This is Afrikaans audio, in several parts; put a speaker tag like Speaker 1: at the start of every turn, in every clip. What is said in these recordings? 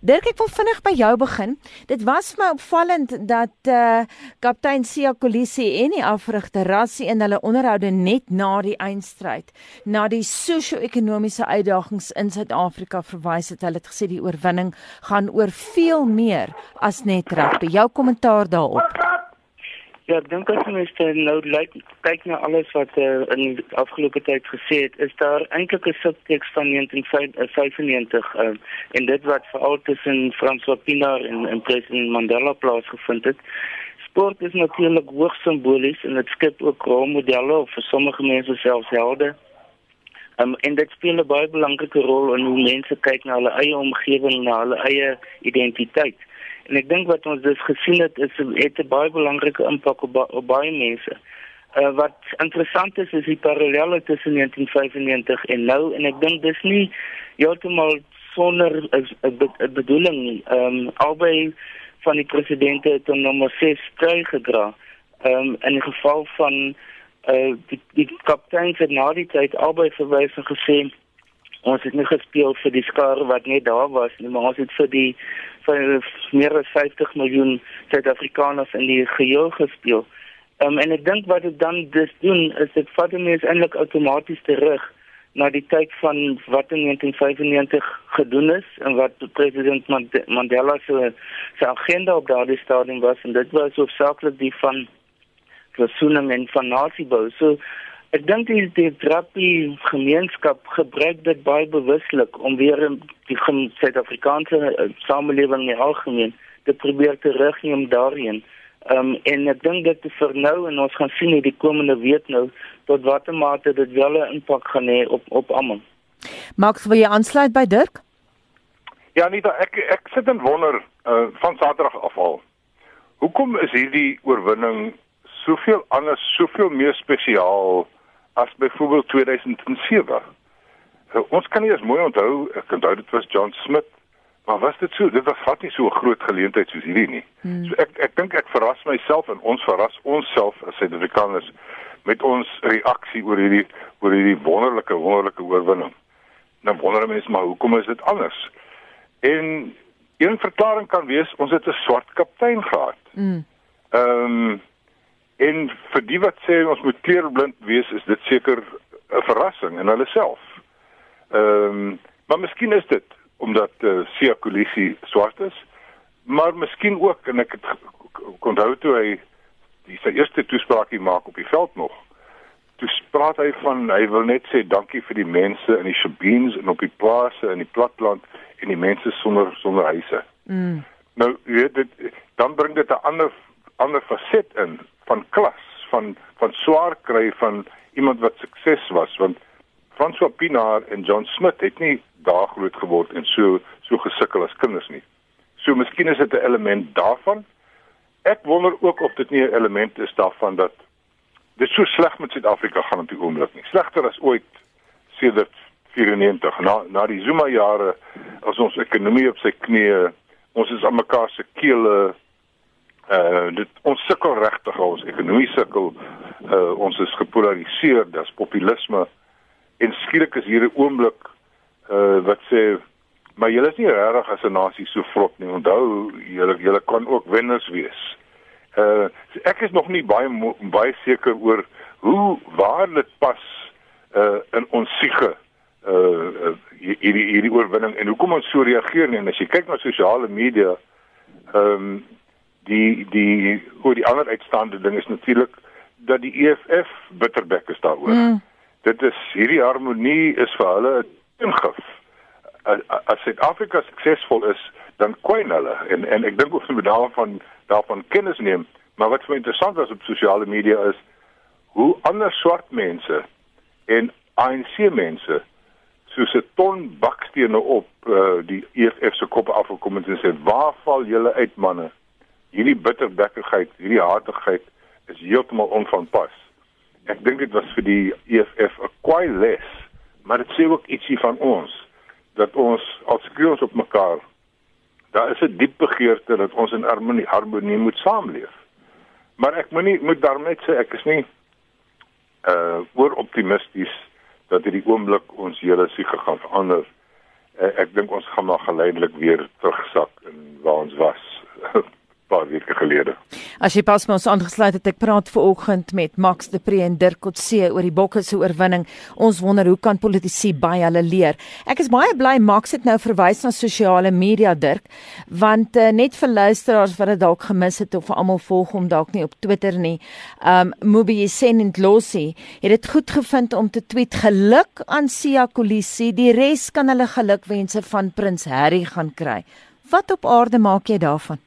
Speaker 1: Dirk, ek wil vinnig by jou begin. Dit was vir my opvallend dat uh kaptein Sia Kolisi en die afrigter Rassie in hulle onderhoude net na die eindstryd na die sosio-ekonomiese uitdagings in Suid-Afrika verwys het. Hulle het gesê die oorwinning gaan oor veel meer as net rugby. Jou kommentaar daarop.
Speaker 2: Ja, ek dink as mens nou like, kyk na alles wat uh, in die afgelope tyd gesê het, is daar eintlik 'n subtekst van 1995 uh, en dit wat veral tussen François Pinaar en, en president Mandela plaasgevind het. Sport is natuurlik hoogs simbolies en dit skep ook rolmodelle vir sommige mense selfs helde. Um, en dit speel 'n baie belangrike rol in hoe mense kyk na hulle eie omgewing, na hulle eie identiteit. En ek dink wat ons dus gesien het is het 'n baie belangrike impak op, op baie mense. Uh wat interessant is is die parallelle tussen 1995 en nou en ek dink dis nie heeltemal sonder 'n bedoeling nie. Ehm um, albei van die presidente het hom nommer 6 kry gedra. Ehm um, in die geval van uh die, die kaptein het na die tyd albei verwys en gesê ons het nie gespeel vir die skare wat net daar was nie, maar ons het vir die vir meer as 50 miljoen Suid-Afrikaners in die geheel gespeel. Um, en ek dink wat dit dan dus doen is dit vat mense eintlik outomaties terug na die tyd van wat in 1995 gedoen is en wat president Mandela se se agenda op daardie stadium was en dit was hoofsaaklik die van versoening en van nasiebou. So Ek dink die die rugby gemeenskap gebruik dit baie bewuslik om weer die Suid-Afrikaanse uh, samelewing in algemeen te probeer terugneem daarin. Ehm um, en ek dink dit is vir nou en ons gaan sien in die komende week nou tot watter mate dit wel 'n impak gaan hê op op almal.
Speaker 1: Max, wil jy aansluit by Dirk?
Speaker 3: Ja, nee, ek ek sit en wonder uh, van Saterdag af al. Hoekom is hierdie oorwinning soveel anders, soveel meer spesiaal? As byvoorbeeld 2007. So, ons kan nie eens mooi onthou, ek onthou dit was John Smith, maar was dit so? Dit was glad nie so 'n groot geleentheid soos hierdie nie. Hmm. So ek ek dink ek verras myself en ons verras onsself as Suid-Afrikaners met ons reaksie oor hierdie oor hierdie wonderlike wonderlike oorwinning. Nou wonder mense maar hoekom is dit anders? En een verklaring kan wees ons het 'n swart kaptein gehad. Hmm. Ehm um, En vir die wat sê ons moet kleurblind wees, is dit seker 'n verrassing in hulle self. Ehm, um, maar miskien is dit omdat eh uh, Sia Kolisi swart is, maar miskien ook en ek het onthou toe hy die sy eerste toespraakie maak op die veld nog. Toe praat hy van hy wil net sê dankie vir die mense in die Shabeens en op die plase in die platland en die mense sonder sonder huise. Mm. Nou, jy weet dit dan bring dit 'n ander ander faset in van klas, van van swaar kry van iemand wat sukses was want François Pinaar en John Smith het nie daar groot geword en so so gesukkel as kinders nie. So miskien is dit 'n element daarvan. Ek wonder ook of dit nie 'n element is daarvan dat dit so sleg met Suid-Afrika gaan op die oomblik nie. Slegter as ooit sedert 94 na na die Zuma jare as ons ekonomie op sy knieë, ons is aan mekaar se kele uh dit ons sukkel regtig ons ekonomie sukkel. Uh ons is gepolariseer dis populisme. En skielik is hier 'n oomblik uh wat sê maar julle is nie regtig as 'n nasie so vrot nie. Onthou julle julle kan ook wenners wees. Uh ek is nog nie baie baie seker oor hoe waar dit pas uh in ons siege uh hierdie hierdie oorwinning en hoekom ons so reageer nie. En as jy kyk na sosiale media ehm um, die die hoe die ander uitstaande ding is natuurlik dat die EFF bitterbek is daaroor. Mm. Dit is hierdie harmonie is vir hulle 'n ingif. As Suid-Afrika suksesvol is, dan kwyn hulle en en ek dink ons moet daarvan daarvan kennis neem. Maar wat vir interessant is op sosiale media is hoe ander swart mense en ANC mense soos 'n ton bakstene op uh, die EFF se koppe afgekom het en sê waar val julle uit manne? Hierdie bitterbekkigheid, hierdie hartigheid is heeltemal onvanpas. Ek dink dit was vir die EFF 'n kwai les, maar dit sê ook ietsie van ons dat ons as skreeuens op mekaar daar is 'n diep begeerte dat ons in harmonie harmonie moet saamleef. Maar ek moet nie moet daarmee sê ek is nie uh oor optimisties dat hierdie oomblik ons hele siege gaan verander. uh, ek dink ons gaan maar geleidelik weer terugsak in waar ons was paar weke gelede.
Speaker 1: As jy pas met ons aangesluit het, ek praat ver oggend met Max de Pre en Dirk Kotse oor die Bokke se oorwinning. Ons wonder hoe kan politici by hulle leer. Ek is baie bly Max het nou verwys na sosiale media Dirk, want uh, net vir luisteraars wat dit dalk gemis het of almal volg hom dalk nie op Twitter nie. Um Mubi Senent Losi het dit goed gevind om te tweet geluk aan Sia Kolisi, die res kan hulle gelukwense van Prins Harry gaan kry. Wat op aarde maak jy daarvan?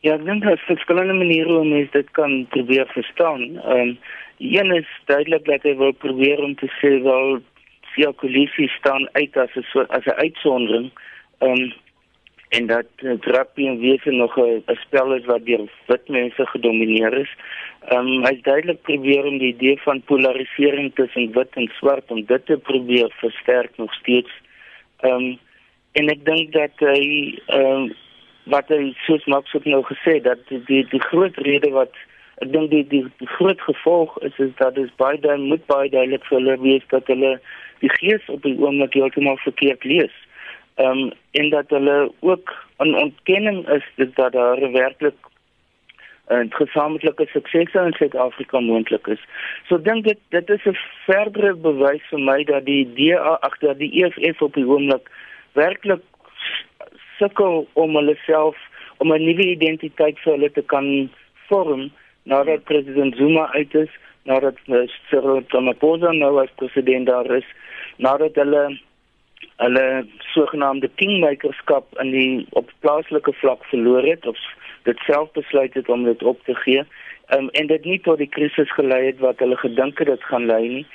Speaker 2: Ja, ek dink daar's verskillende maniere hoe mens dit kan probeer verstaan. Ehm um, een is duidelik dat hy wil probeer om te sê wel Sia Kolisi staan uit as 'n soort as 'n uitsondering. Ehm um, en dat uh, rugby en wese nog 'n spel is wat deur wit mense gedomeineer is. Ehm um, hy's duidelik probeer om die idee van polarisering tussen wit en swart om dit te probeer versterk nog steeds. Ehm um, en ek dink dat hy ehm um, wat hy soos Max het nou gesê dat die die, die groot rede wat ek dink die, die die groot gevolg is is dat dit baie dan moet baie duidelik vir hulle wees dat hulle die gees op die oomblik heeltemal verkeerd lees. Ehm um, en dat hulle ook 'n ontkenning is dat daar werklik 'n gesamentlike sukses in Suid-Afrika moontlik is. So dink dit dit is 'n verdere bewys vir my dat die DA agter die EFF op die oomblik werklik sukkel om hulle self om 'n nuwe identiteit vir hulle te kan vorm nadat president Zuma uit is, nadat Cyril Ramaphosa nou as president daar is, nadat hulle hulle sogenaamde kingmakerskap in die op plaaslike vlak verloor het of dit self besluit het om dit op te gee. Um, en dit nie tot die krisis gelei het wat hulle gedink het dit gaan lei nie.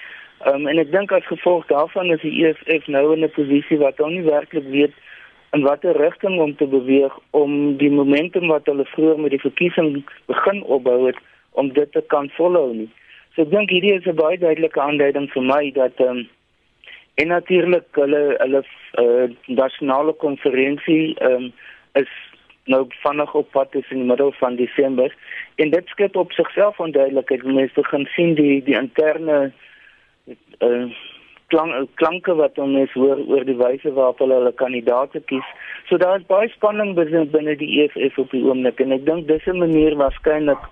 Speaker 2: Um, en ek dink as gevolg daarvan is die EFF nou in 'n posisie wat hulle nie werklik weet in watter rigting om te beweeg om die momentum wat hulle vroeër met die verkiesing begin opbou het om dit te kan volhou nie. So ek dink hierdie is 'n baie duidelike aanduiding vir my dat ehm um, en natuurlik hulle hulle uh, nasionale konferensie ehm um, is nou vinnig op pad is in die middel van Desember en dit skep op sigself onduidelikheid. Mense gaan sien die die interne uh, klank, klanke wat ons hoor oor die wyse waarop hulle hulle kandidaate kies. So daar is baie spanning binne binne die EFF op die oomblik en ek dink dis 'n manier waarskynlik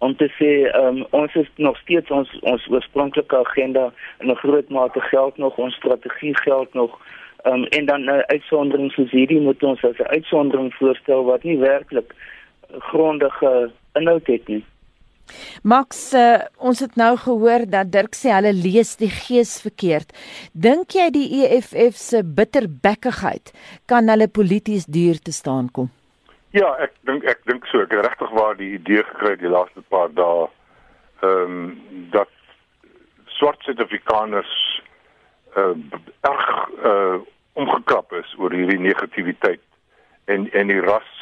Speaker 2: om te sê um, ons is nog steeds ons ons oorspronklike agenda in 'n groot mate geld nog ons strategie geld nog um, en dan 'n uitsondering soos hierdie moet ons as 'n uitsondering voorstel wat nie werklik grondige inhoud het nie.
Speaker 1: Max, uh, ons het nou gehoor dat Dirk sê hulle lees die gees verkeerd. Dink jy die EFF se bitterbekkigheid kan hulle polities duur te staan kom?
Speaker 3: Ja, ek dink ek dink so. Ek het regtig waar die idee gekry die laaste paar dae ehm um, dat swart Suid-Afrikaners uh, erg uh, omgekrap is oor hierdie negativiteit en en die ras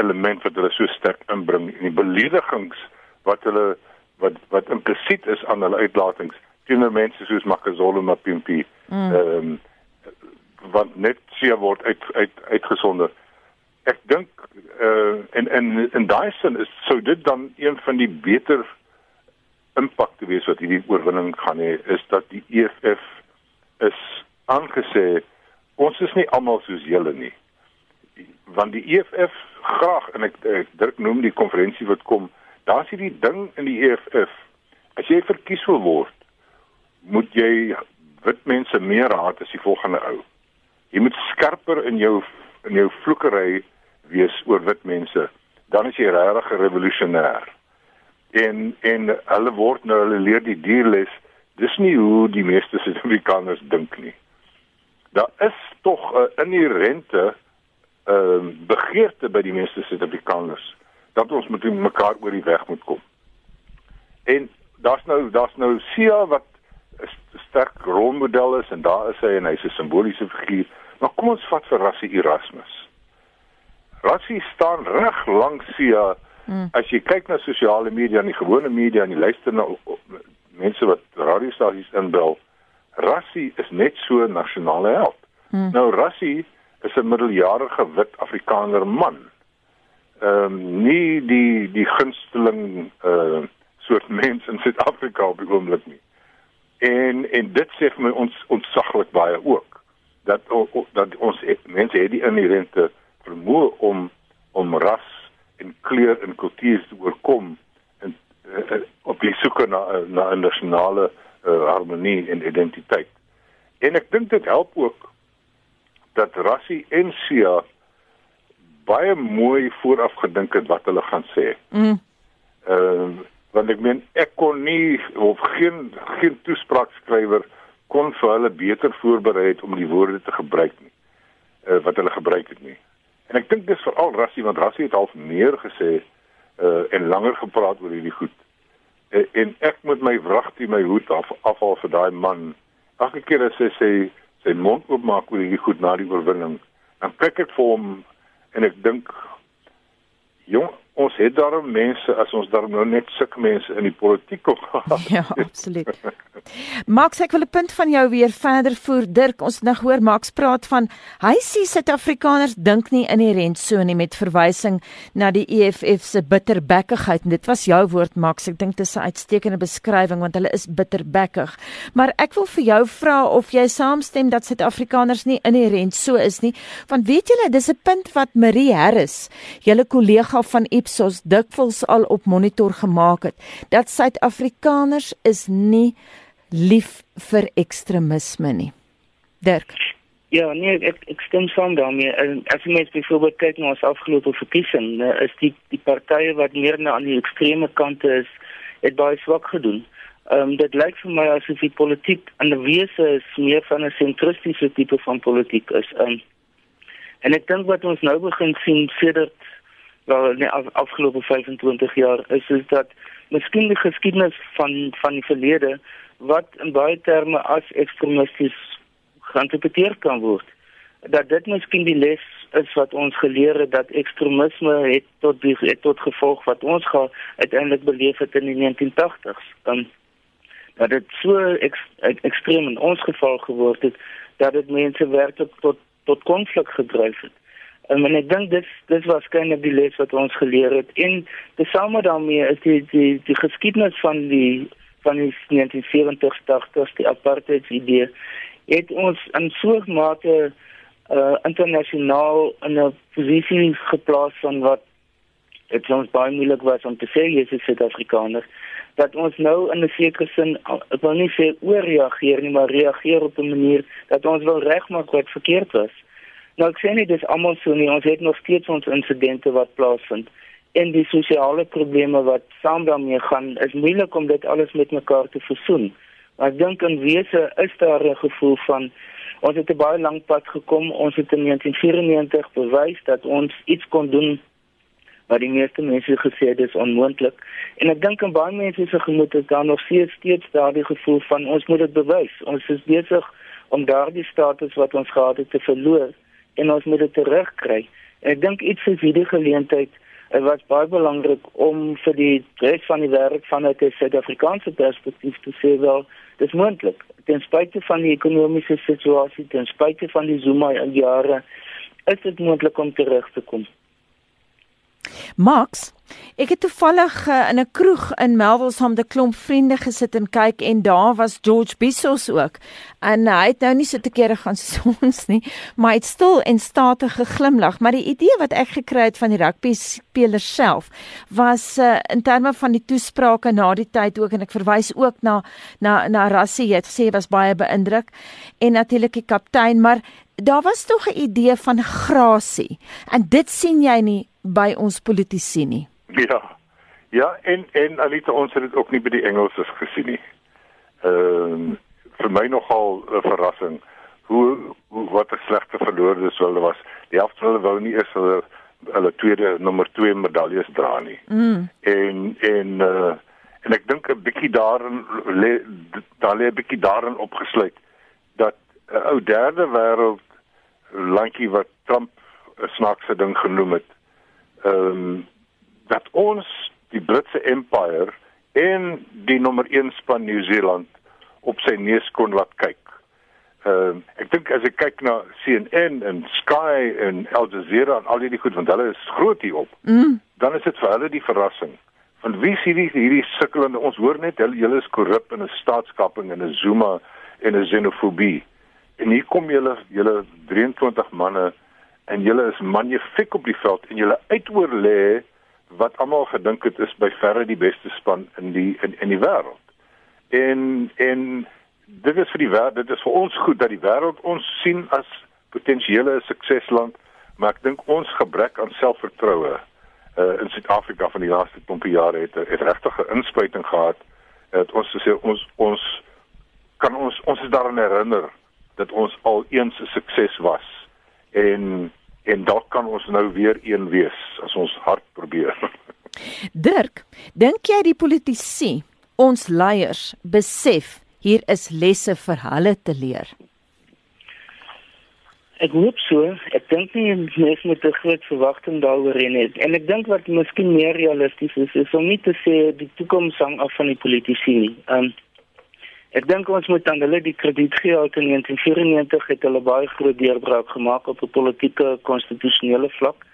Speaker 3: element wat hulle so sterk inbring en die beledigings wat hulle wat wat implisiet is aan hulle uitlatings teenoor mense soos Makazole Mapimpi. Mm. Ehm mm. um, want net sie word uit uit uitgesonder. Ek dink eh uh, en en in daai sin is sou dit dan een van die beter impakte wees wat hierdie oorwinning gaan hê is dat die EFF is aangesê ons is nie almal soos julle nie. Want die EFF graag en ek, ek druk noem die konferensie wat kom Daar's hierdie ding in die EFF. As jy verkies wil word, moet jy wit mense meer haat as die volgende ou. Jy moet skerper in jou in jou vloekery wees oor wit mense. Dan is jy regtig 'n revolusionêr. En en hulle word nou hulle leer die dierles. Dis nie hoe die meeste Suid-Afrikaners dink nie. Daar is tog 'n inherente ehm uh, begeerte by die meeste Suid-Afrikaners dat ons met mekaar oor die weg moet kom. En daar's nou daar's nou Sia wat 'n sterk rolmodel is en daar is hy en hy's 'n simboliese figuur. Maar kom ons vat vir Rassie Erasmus. Rassie staan reg langs Sia. Hmm. As jy kyk na sosiale media en die gewone media en jy luister na mense wat radiostasies inbel, Rassie is net so 'n nasionale held. Hmm. Nou Rassie is 'n middeljarige wit Afrikaner man ehm um, nie die die gunsteling uh soort mens in Suid-Afrika op die oomblik nie. En en dit sê vir my ons ontsaglik baie ook. dat dat ons mense het die inherente vermoë om om ras en kleur en kultuur te oorkom en uh, op die soeke na na 'n nasionale uh, harmonie en identiteit. En ek dink dit help ook dat Rassie en Sia baie mooi vooraf gedink het wat hulle gaan sê. Mm. Ehm uh, want ek meen ek kon nie of geen geen toespraakskrywer kon vir hulle beter voorberei het om die woorde te gebruik nie. Uh, wat hulle gebruik het nie. En ek dink dis veral Rassie want Rassie het half meer gesê uh en langer gepraat oor hierdie goed. Uh, en ek moet my wragtie my hoed af afhaal vir daai man. Elke keer as hy sê sy mond oopmaak oor hierdie goed na die oorwinning, dan kyk ek vir hom en ek dink jong ons het daarom mense as ons daarom nou net sulke mense in die politiek kom.
Speaker 1: ja, absoluut. Max, ek wil 'n punt van jou weer verder voer. Dirk, ons het nou hoor Max praat van hy sê Suid-Afrikaners dink nie inherënt so nie met verwysing na die EFF se bitterbekkigheid. En dit was jou woord Max. Ek dink dit is 'n uitstekende beskrywing want hulle is bitterbekkig. Maar ek wil vir jou vra of jy saamstem dat Suid-Afrikaners nie inherënt so is nie. Want weet julle, dis 'n punt wat Marie Harris, julle kollega van Ipsos dikwels al op monitor gemaak het, dat Suid-Afrikaners is nie lief vir ekstremisme nie. Dirk.
Speaker 2: Ja, nee, ek ek stem saam daarmee. As jy mens byvoorbeeld kyk na ons afgelope verkiesing, is die die partye wat meer na aan die ekstreme kante is, het baie swak gedoen. Ehm um, dit lyk vir my asof die politiek in 'n wese is meer van 'n sentristiese tipe van politiek is. Um, en ek dink wat ons nou begin sien sedert wel nee, af, afgelope 25 jaar is is dat miskien die geskiedenis van van die verlede wat in baie terme as ekstremisties geïnterpreteer kan word. Dat dit miskien die les is wat ons geleer het dat ekstremisme het tot die het tot gevolg wat ons gaan uiteindelik beleef het in die 1980s. Dan dat dit so ek, ekstreem in ons geval geword het dat dit mense werklik tot tot konflik gedryf het. En ek dink dit dit was skynlik die les wat ons geleer het. En tesame daarmee is die die die geskiedenis van die van die 1970s 80s die apartheid idee het ons in so 'n mate uh, internasionaal in 'n posisie geplaas van wat dit ons baie moeilik was om te sê jy is Suid-Afrikaner dat ons nou in 'n sekere sin ek wil nie sê ooreageer nie maar reageer op 'n manier dat ons wil regmaak wat verkeerd was. Nou ek sê nie dis almal so nie ons het nog steeds ons insidente wat plaasvind en die sosiale probleme wat saam daarmee gaan is moeilik om dit alles met mekaar te versoen. Maar ek dink in wese is daar 'n gevoel van ons het 'n baie lank pad gekom. Ons het in 1994 bewys dat ons iets kon doen wat die meeste mense gesê het is onmoontlik. En ek dink in baie mense se gemoed is daar nog steeds steeds daardie gevoel van ons moet dit bewys. Ons is besig om daardie status wat ons gehad het te verloor en ons moet dit terugkry. En ek dink iets soos hierdie geleentheid Dit was baie belangrik om vir die res van die wêreld vanuit 'n Suid-Afrikaanse perspektief te sê wel, dis moontlik. Ten spyte van die ekonomiese situasie, ten spyte van die Zuma jare, is dit moontlik om terug te kom.
Speaker 1: Max, ek het toevallig uh, in 'n kroeg in Melville saam met 'n klomp vriende gesit en kyk en daar was George Bissos ook. En hy het nou nie so te kere gaan sons nie, maar hy het stil en statig geglimlag. Maar die idee wat ek gekry het van die rugby spelers self was uh, in terme van die toesprake na die tyd ook en ek verwys ook na na na Rassie het gesê was baie beïndruk en natuurlik die kaptein, maar daar was tog 'n idee van grasie. En dit sien jy nie by ons politici nie.
Speaker 3: Ja. Ja, en en Alita ons het dit ook nie by die Engelsers gesien nie. Ehm uh, vir my nogal 'n verrassing hoe, hoe wat 'n slegte verloorde sou hulle was. Die helfte hulle wou nie eens hulle hulle tweede nommer 2 medaljes dra nie. Mm. En en uh en ek dink 'n bietjie daarin lê daar lê 'n bietjie daarin opgesluit dat 'n ou derde wêreld landjie wat Trump 'n snaakse ding genoem het ehm um, dat ons die Britse Empire en die nommer 1 span Nieu-Seeland op sy neus kon laat kyk. Ehm um, ek dink as ek kyk na CNN en Sky en Al Jazeera en al hierdie goed want hulle is groot hier op. Mm. Dan is dit vir hulle die verrassing. Want wie sien hierdie hierdie sukkelende ons hoor net hulle julle is korrup in 'n staatskaping en 'n Zuma en 'n xenofobie. En hier kom julle julle 23 manne en julle is magnifiek op die veld en julle uitoorlê wat almal gedink het is by verre die beste span in die in in die wêreld. En en dit is vir die wêreld, dit is vir ons goed dat die wêreld ons sien as potensiële suksesland, maar ek dink ons gebrek aan selfvertroue uh, in Suid-Afrika van die laaste klompie jare het het regtig 'n inspuiting gehad. Het ons sê ons ons kan ons ons is daaraan herinner dat ons al eens 'n sukses was en en dalk kan ons nou weer een wees as ons hard probeer.
Speaker 1: Dirk, dink jy die politici, ons leiers besef hier is lesse vir hulle te leer?
Speaker 2: Ek hoop so. Ek dink nie mense moet te groot verwagting daaroor hê nie. En ek dink wat miskien meer realisties is, is om nie te sê die toekoms hang af van die politici nie. Um Ek dink ons moet aan hulle die krediet gee uit in 1994 het hulle baie groot deurbraak gemaak op 'n politieke konstitusionele vlak.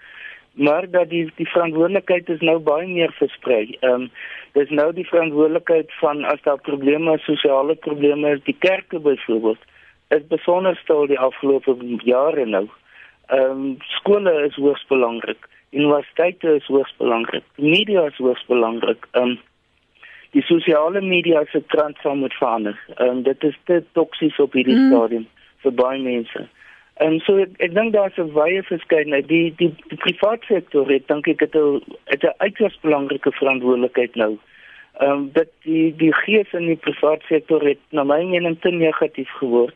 Speaker 2: Maar dat die die verantwoordelikheid is nou baie meer versprei. Ehm um, dis nou die verantwoordelikheid van as daar probleme, sosiale probleme is, die kerke byvoorbeeld, is besonder stil die afgelope jare nou. Ehm um, skole is hoogs belangrik. Universiteite is hoogs belangrik. Media is hoogs belangrik. Ehm um, die sosiale media se trend sal moet verander. Ehm um, dit is te toksies op hierdie mm. stadium vir baie mense. En um, so ek, ek dink daar's 'n wye verskeidenheid. Die die die private sektor het dink ek het 'n het 'n uiters belangrike verantwoordelikheid nou. Ehm um, dat die die gees in die private sektor het na my mening te negatief geword.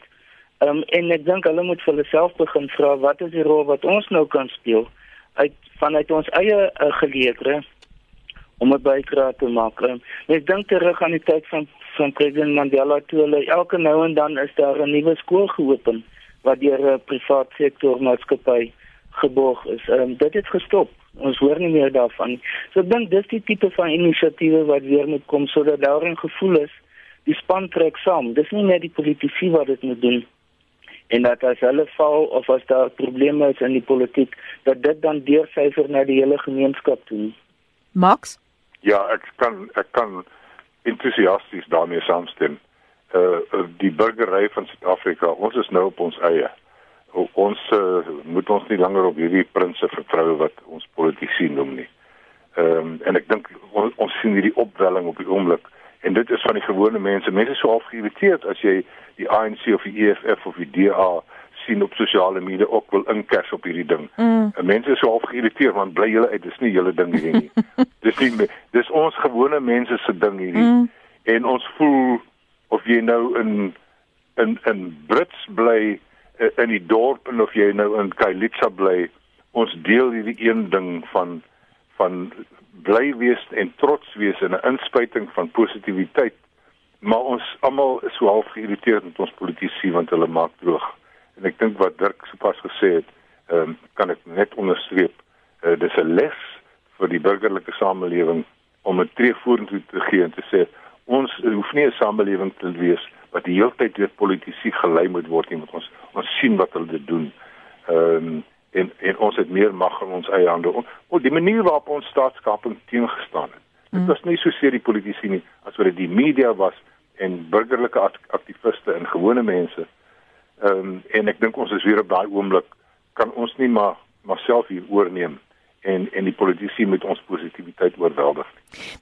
Speaker 2: Ehm um, en ek dink hulle moet vir hulle self begin vra wat is die rol wat ons nou kan speel uit vanuit ons eie uh, geleerders om 'n bydrae te maak. Ek dink terug aan die tyd van van president Mandela toe hulle elke nou en dan is daar 'n nuwe skool geopen wat deur 'n privaat sektor maatskappy geborg is. Um, dit het gestop. Ons hoor nie meer daarvan. So ek dink dis die tipe van inisiatiewe wat weer moet kom sodat daar 'n gevoel is die span trek saam. Dis nie net die politici wat dit moet doen en dat as hulle val of as daar probleme is in die politiek dat dit dan deursyfer na die hele gemeenskap toe.
Speaker 1: Max
Speaker 3: Ja, ek kan ek kan entoesiasties daarmee saamstem. Uh die burgery van Suid-Afrika, ons is nou op ons eie. Ons uh, moet ons nie langer op hierdie prinse vertrou wat ons politici noem nie. Ehm um, en ek dink ons, ons sien hierdie opwelling op die oomblik en dit is van die gewone mense. Mense is so afgeïrriteerd as jy die ANC of die EFF of die DA sien op sosiale media ook wil inkers op hierdie ding. Mm. Mense is so afgeïrriteerd want bly julle uit, dis nie julle ding hier nie. dis nie dis ons gewone mense se ding hierdie. Mm. En ons voel of jy nou in in in Brits bly in die dorp en of jy nou in Kailitsa bly, ons deel hierdie een ding van van bly wees en trots wees en 'n inspuiting van positiwiteit. Maar ons almal is so half geïrriteerd met ons politici want hulle maak droog en ek dink wat Dirk sopas gesê het, ehm um, kan ek net onderstreep. Uh, dis 'n les vir die burgerlike samelewing om 'n tree vorentoe te gee en te sê ons hoef nie 'n samelewing te wees wat die hele tyd deur politici gelei moet word nie, want ons ons sien wat hulle doen. Ehm um, en en ons het meer mag in ons eie hande. Op die manier waarop ons staatskaping teengestaan het. Dit mm. was nie so seer die politici nie as wat dit die media was en burgerlike aktiviste en gewone mense. Ehm um, en ek dink ons is weer op daai oomblik. Kan ons nie maar maar self hier oorneem en en die politici met ons positiwiteit oorweldig.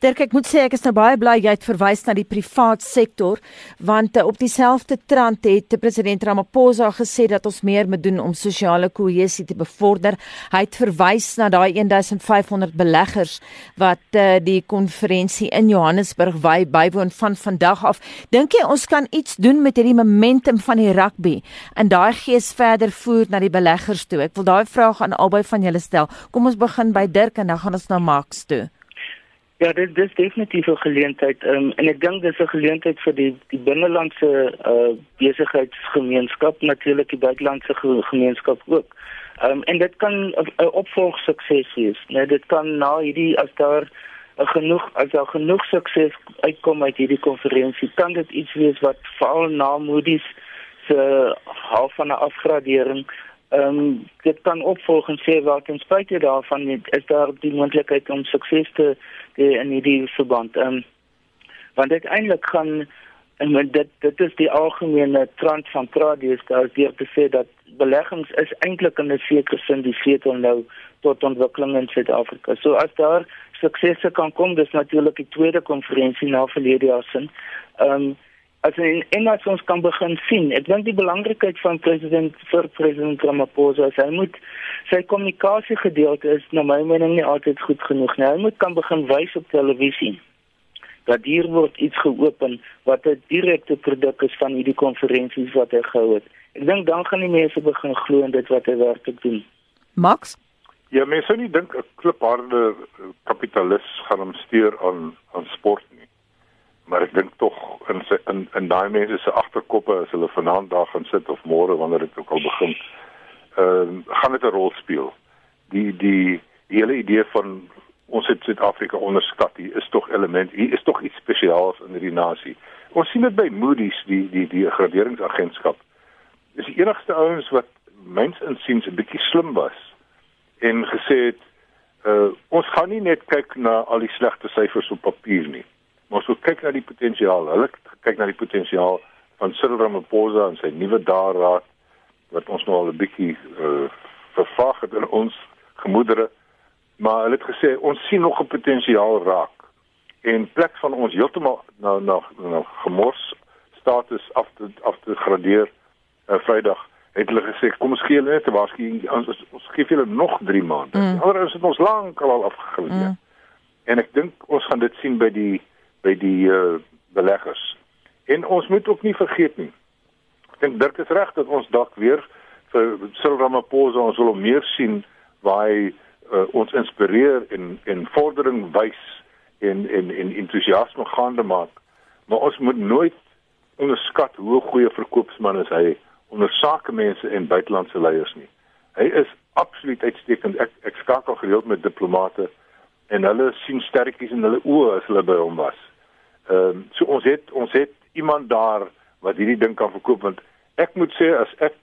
Speaker 1: Dirk, ek moet sê ek is nou baie bly jy het verwys na die privaat sektor want uh, op dieselfde trant het president Ramaphosa gesê dat ons meer moet doen om sosiale kohesie te bevorder. Hy het verwys na daai 1500 beleggers wat uh, die konferensie in Johannesburg by bywoon van vandag af. Dink jy ons kan iets doen met hierdie momentum van die rugby en daai gees verder voer na die beleggers toe? Ek wil daai vraag aan albei van julle stel. Kom ons begin by Dirk en dan gaan ons na Max toe.
Speaker 2: Ja, dit dis definitief 'n geleentheid um, en ek dink dis 'n geleentheid vir die die binnelandse uh, besigheidsgemeenskap, natuurlik die buitelandse gemeenskap ook. Um, en dit kan 'n opvolg sukses wees. Nee, dit kan na hierdie as daar uh, genoeg as daar genoeg sukses uitkom uit hierdie konferensie, kan dit iets wees wat veral na Moody's se half van 'n afgradering Ehm um, dit kan opvolg en sê wat ten spyte daarvan is daar die moontlikheid om sukses te hê in hierdie verband. Ehm um, want dit eintlik gaan En dit dit is die algemene trend van tradies daar deur te sê dat beleggings is eintlik in 'n sekere sin die sleutel nou tot ontwikkeling in Suid-Afrika. So as daar suksese kan kom, dis natuurlik die tweede konferensie na verlede jaar sin. Ehm um, as in en as ons kan begin sien, ek dink die belangrikheid van president vir president Ramaphosa is hy moet sy kommunikasie gedeelte is na my mening nie altyd goed genoeg nie. Hy moet kan begin wys op televisie dat hier word iets geopen wat 'n direkte produk is van hierdie konferensies wat hy gehou het. Ek dink dan gaan die mense begin glo in dit wat hy werklik doen.
Speaker 1: Max
Speaker 3: Ja, mense nie dink 'n klipharde kapitalis gaan hom steur aan aan sport nie maar ek dink tog in sy, in in daai mense se agterkoppe as hulle vanaand daar gaan sit of môre wanneer dit ook al begin ehm uh, gaan dit 'n rol speel. Die die die hele idee van ons het Suid-Afrika onderskat hier is tog element hier is tog iets spesiaals in hierdie nasie. Ons sien dit by Moody's die die die graderingsagentskap. Is die enigste ouens wat mens insiens 'n bietjie slim was en gesê het uh, ons gaan nie net kyk na al die slegte syfers op papier nie Maar as ons kyk na die potensiaal, hulle kyk na die potensiaal van Cyril Ramaphosa en sy nuwe daarraad wat ons nou al 'n bietjie uh, vervaag het in ons gemoedere, maar hulle het gesê ons sien nog 'n potensiaal raak en plek van ons heeltemal nou nou nou gemors status af te af te gradeer uh, Vrydag het hulle gesê kom ons gee hulle net 'n waarskuwing ons ons gee hulle nog 3 maande. Mm. Anders is dit ons lank al afgeleer. Mm. En ek dink ons gaan dit sien by die by die uh, beleggers. En ons moet ook nie vergeet nie. Ek dink Dirk is reg dat ons dalk weer vir Cyril Ramaphosa ons wil meer sien waar hy uh, ons inspireer en en vordering wys en en en entoesiasme gaande maak. Maar ons moet nooit onderskat hoe goeie verkoopsman is hy onder sakemense en buitelandse leiers nie. Hy is absoluut uitstekend. Ek ek skakel gereeld met diplomate en hulle sien sterkies in hulle oë as hulle by hom was. Ehm um, so ons het ons het iemand daar wat hierdie ding kan verkoop want ek moet sê as ek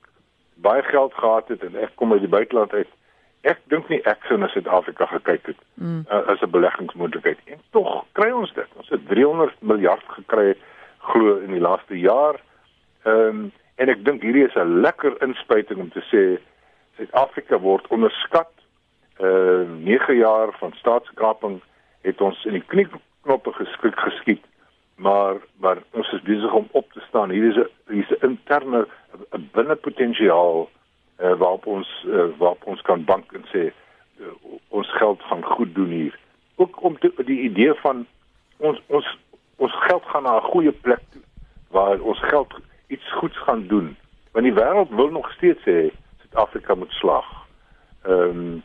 Speaker 3: baie geld gehad het en ek kom uit die buiteland uit ek dink nie ek sou na Suid-Afrika gekyk het mm. uh, as 'n beleggingsmoontlikheid. En tog kry ons dit. Ons het 300 miljard gekry glo in die laaste jaar. Ehm um, en ek dink hierdie is 'n lekker inspuiting om te sê Suid-Afrika word onderskat. Uh 9 jaar van staatskaping het ons in die knieknoppe geskik geskiet maar maar ons is besig om op te staan. Hier is 'n hier is 'n interne binnepotensiaal uh, waarop ons uh, waarop ons kan bank en sê uh, ons geld gaan goed doen hier. Ook om te, die idee van ons ons ons geld gaan na 'n goeie plek toe waar ons geld iets goeds gaan doen. Want die wêreld wil nog steeds sê Suid-Afrika moet slag. Ehm um,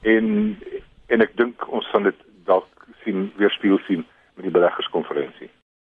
Speaker 3: en en ek dink ons gaan dit dalk sien weer speel sien met die beleggerskonferensie.